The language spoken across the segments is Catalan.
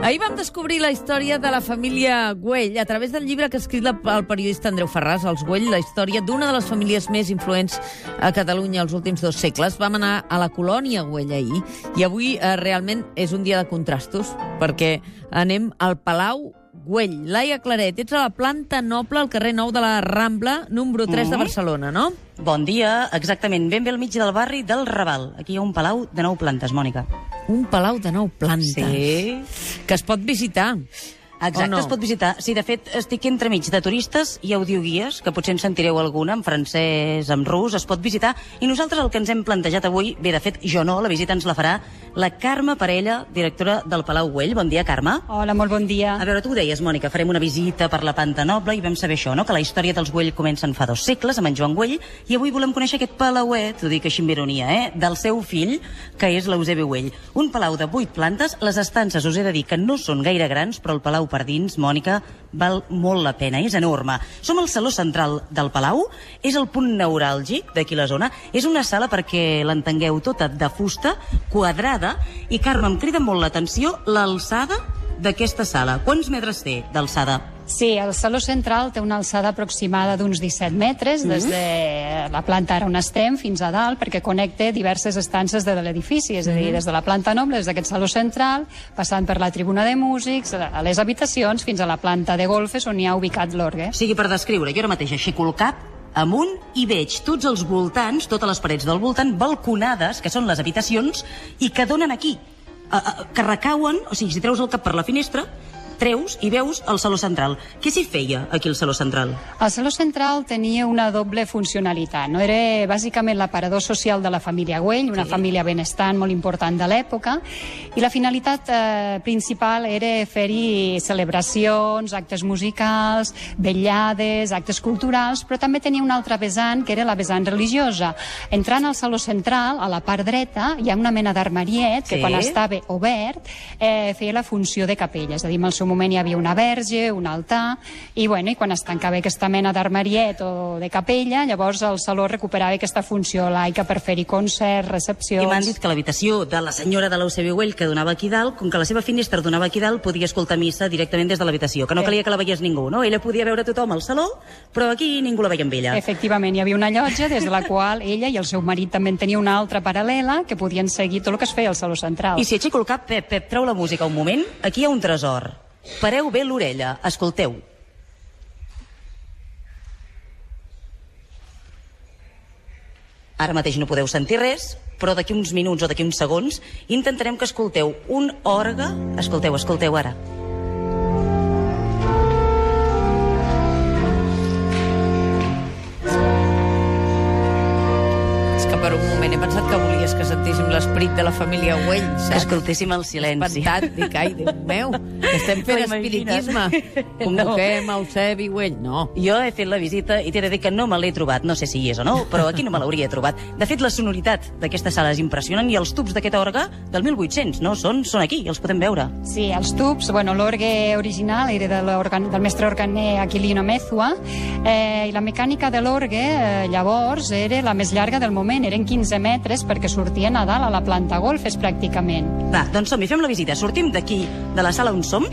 Ahir vam descobrir la història de la família Güell a través del llibre que ha escrit el periodista Andreu Ferràs, Els Güell, la història d'una de les famílies més influents a Catalunya els últims dos segles. Vam anar a la colònia Güell ahir i avui eh, realment és un dia de contrastos perquè anem al Palau Güell. Laia Claret, ets a la planta noble al carrer Nou de la Rambla, número 3 mm -hmm. de Barcelona, no? Bon dia, exactament, ben bé al mig del barri del Raval. Aquí hi ha un palau de nou plantes, Mònica. Un palau de nou plantes. Sí. Que es pot visitar. Exacte, no? es pot visitar. Sí, de fet, estic entremig de turistes i audioguies, que potser en sentireu alguna, en francès, en rus, es pot visitar. I nosaltres el que ens hem plantejat avui, bé, de fet, jo no, la visita ens la farà la Carme Parella, directora del Palau Güell. Bon dia, Carme. Hola, molt bon dia. A veure, tu ho deies, Mònica, farem una visita per la Panta Noble i vam saber això, no?, que la història dels Güell comença fa dos segles, amb en Joan Güell, i avui volem conèixer aquest palauet, ho dic així amb ironia, eh?, del seu fill, que és l'Eusebi Güell. Un palau de vuit plantes, les estances, us he de dir que no són gaire grans, però el palau per dins, Mònica, val molt la pena, és enorme. Som al Saló Central del Palau, és el punt neuràlgic d'aquí la zona, és una sala perquè l'entengueu tota de fusta, quadrada, i Carme, em crida molt l'atenció l'alçada d'aquesta sala. Quants metres té d'alçada? Sí, el Saló Central té una alçada aproximada d'uns 17 metres, des de la planta ara on estem fins a dalt, perquè connecta diverses estances de l'edifici, és a dir, des de la planta noble, des d'aquest Saló Central, passant per la tribuna de músics, a les habitacions, fins a la planta de golfes on hi ha ubicat l'orgue. O sigui, per descriure, jo ara mateix aixeco el cap amunt i veig tots els voltants, totes les parets del voltant, balconades, que són les habitacions, i que donen aquí, eh, eh, que recauen, o sigui, si treus el cap per la finestra, treus i veus el Saló Central. Què s'hi feia aquí al Saló Central? El Saló Central tenia una doble funcionalitat. No? Era bàsicament l'aparador social de la família Güell, una Sí. família benestant molt important de l'època, i la finalitat eh, principal era fer-hi celebracions, actes musicals, vetllades, actes culturals, però també tenia una altra vessant, que era la vessant religiosa. Entrant al Saló Central, a la part dreta, hi ha una mena d'armariet que Sí. quan estava obert eh, feia la funció de capella, és a dir, en el seu moment hi havia una verge, un altar, i, bueno, i quan es tancava aquesta mena d'armariet o de capella, llavors el saló recuperava aquesta funció laica per fer-hi concerts, recepcions... I m'han dit que l'habitació de la senyora de l'Eusebi Güell, que donava aquí dalt, com que la seva finestra donava aquí dalt, podia escoltar missa directament des de l'habitació, que no Sí. calia que la veiés ningú, no? Ella podia veure tothom al saló, però aquí ningú la veia amb ella. Efectivament, hi havia una llotja des de la qual ella i el seu marit també en tenia una altra paral·lela que podien seguir tot el que es feia al Saló Central. I si aixeco el cap, Pep, Pep, treu la música un moment, aquí hi ha un tresor. Pareu bé l'orella, escolteu. Ara mateix no podeu sentir res, però d'aquí uns minuts o d'aquí uns segons intentarem que escolteu un orgue... Escolteu, escolteu ara. Per un moment he pensat que volies que sentíssim l'esprit de la família Güell, Que saps? escoltéssim el silenci. Espantat, dic, ai, Déu meu, que estem fent espiritisme. Convoquem no. Eusebi Güell. No. Jo he fet la visita i t'he de dir que no me l'he trobat, no sé si hi és o no, però aquí no me l'hauria trobat. De fet, la sonoritat d'aquesta sala és impressionant i els tubs d'aquest orgue del 1800, no? Són, són aquí, els podem veure. Sí, els tubs, bueno, l'orgue original era de del mestre organer Aquilino Mezua, eh, i la mecànica de l'orgue, eh, llavors, era la més llarga del moment, eren 15 metres perquè sortien a dalt a la planta golfes, pràcticament. Va, doncs som-hi, fem la visita. Sortim d'aquí, de la sala on som.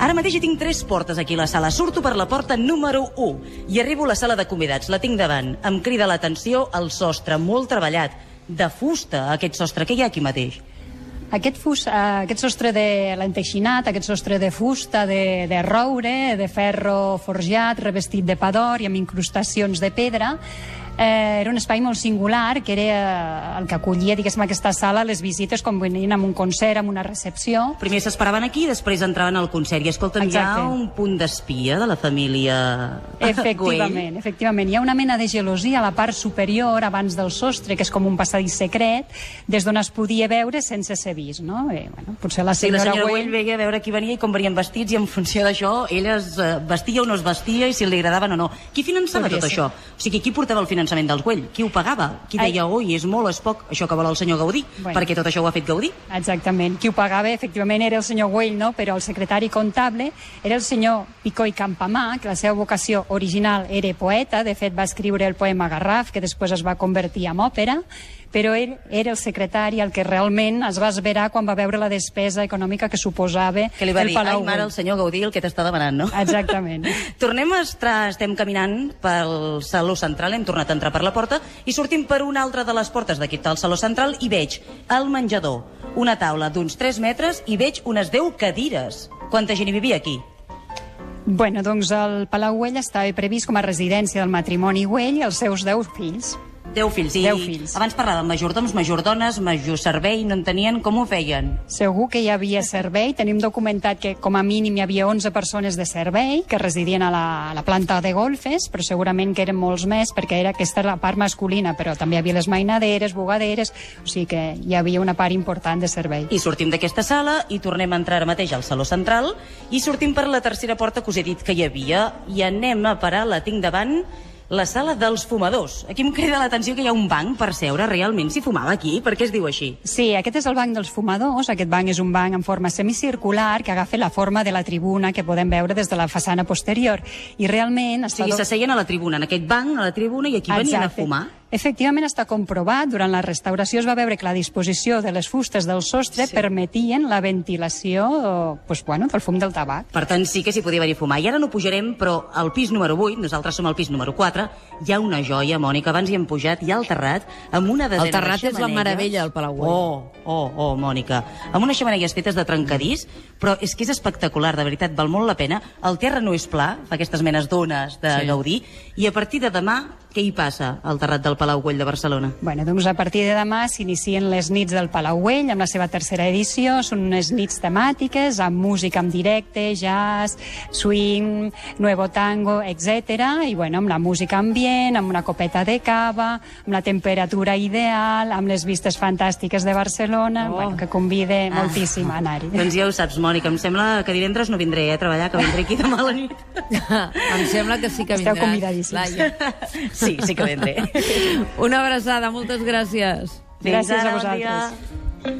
Ara mateix hi tinc tres portes aquí a la sala. Surto per la porta número 1 i arribo a la sala de convidats. La tinc davant. Em crida l'atenció el sostre, molt treballat. De fusta, aquest sostre. Què hi ha aquí mateix? Aquest, fus, eh, aquest sostre de l'enteixinat, aquest sostre de fusta, de, de roure, de ferro forjat, revestit de pa d'or i amb incrustacions de pedra, eh, era un espai molt singular que era eh, el que acollia, diguéssim, aquesta sala les visites com venien amb un concert, amb una recepció. Primer s'esperaven aquí i després entraven al concert. I escolta'm, hi ha un punt d'espia de la família Efectivament, efectivament. Hi ha una mena de gelosia a la part superior, abans del sostre, que és com un passadís secret, des d'on es podia veure sense ser vist, no? Eh, bueno, potser la Sí, la senyora, senyora Güell veia a veure qui venia i com venien vestits i en funció d'això ella es eh, vestia o no es vestia i si li agradaven o no. Qui finançava Podria tot ser. això? O sigui, qui portava el finançament dels Güell? Qui ho pagava? Qui Ai. deia, oi, és molt, és poc, això que vol el senyor Gaudí? Bueno. Perquè tot això ho ha fet Gaudí. Exactament. Qui ho pagava, efectivament, era el senyor Güell, no? però el secretari comptable era el senyor Picó i Campamà, que la seva vocació original era poeta, de fet va escriure el poema Garraf, que després es va convertir en òpera, però ell era el secretari el que realment es va esverar quan va veure la despesa econòmica que suposava Que li va el dir, Palau ai, mare, el senyor Gaudí, el que t'està demanant, no? Exactament. Tornem a estar, estem caminant pel Saló Central, hem tornat a entrar per la porta i sortim per una altra de les portes d'aquí del Saló Central i veig el menjador, una taula d'uns 3 metres i veig unes 10 cadires. Quanta gent hi vivia aquí? Bueno, doncs el Palau Güell estava previst com a residència del matrimoni Güell i els seus deu fills. 10 fills. I Deu fills. abans parlàvem majordoms, majordones, major servei, no en tenien, com ho feien? Segur que hi havia servei. Tenim documentat que com a mínim hi havia 11 persones de servei que residien a la, a la planta de golfes, però segurament que eren molts més perquè era aquesta la part masculina, però també hi havia les mainaderes, bugaderes, o sigui que hi havia una part important de servei. I sortim d'aquesta sala i tornem a entrar ara mateix al Saló Central i sortim per la tercera porta que us he dit que hi havia i anem a parar, la tinc davant, la sala dels fumadors. Aquí em crida l'atenció que hi ha un banc per seure. Realment s'hi fumava aquí? Per què es diu així? Sí, aquest és el banc dels fumadors. Aquest banc és un banc en forma semicircular que agafa la forma de la tribuna que podem veure des de la façana posterior. I realment... O sigui, s'asseien a la tribuna, en aquest banc, a la tribuna, i aquí venien a Exacte. fumar. Efectivament està comprovat, durant la restauració es va veure que la disposició de les fustes del sostre Sí. permetien la ventilació pues, bueno, del fum del tabac. Per tant, sí que s'hi podia venir a fumar. I ara no pujarem, però al pis número 8, nosaltres som al pis número 4, hi ha una joia, Mònica, abans hi hem pujat, hi ha el terrat, amb una desena El terrat de és la meravella del Palau Güell. Oh, oh, oh, Mònica. Amb unes xemeneies fetes de trencadís, però és que és espectacular, de veritat, val molt la pena. El terra no és pla, fa aquestes menes d'ones de Sí. Gaudí, i a partir de demà, què hi passa al terrat del Palau Güell de Barcelona? Bueno, doncs a partir de demà s'inicien les nits del Palau Güell amb la seva tercera edició. Són unes nits temàtiques amb música en directe, jazz, swing, nuevo tango, etc. I bueno, amb la música ambient, amb una copeta de cava, amb la temperatura ideal, amb les vistes fantàstiques de Barcelona, Oh. bueno, que convide ah. moltíssim a anar-hi. Doncs ja ho saps, Mònica, em sembla que divendres no vindré eh, a treballar, que vindré aquí demà a la nit. em sembla que sí que Esteu vindràs. convidadíssims. Laia. Sí, sí que vindré. Una abraçada, moltes gràcies. Fins Gràcies a ara, bon vosaltres. dia.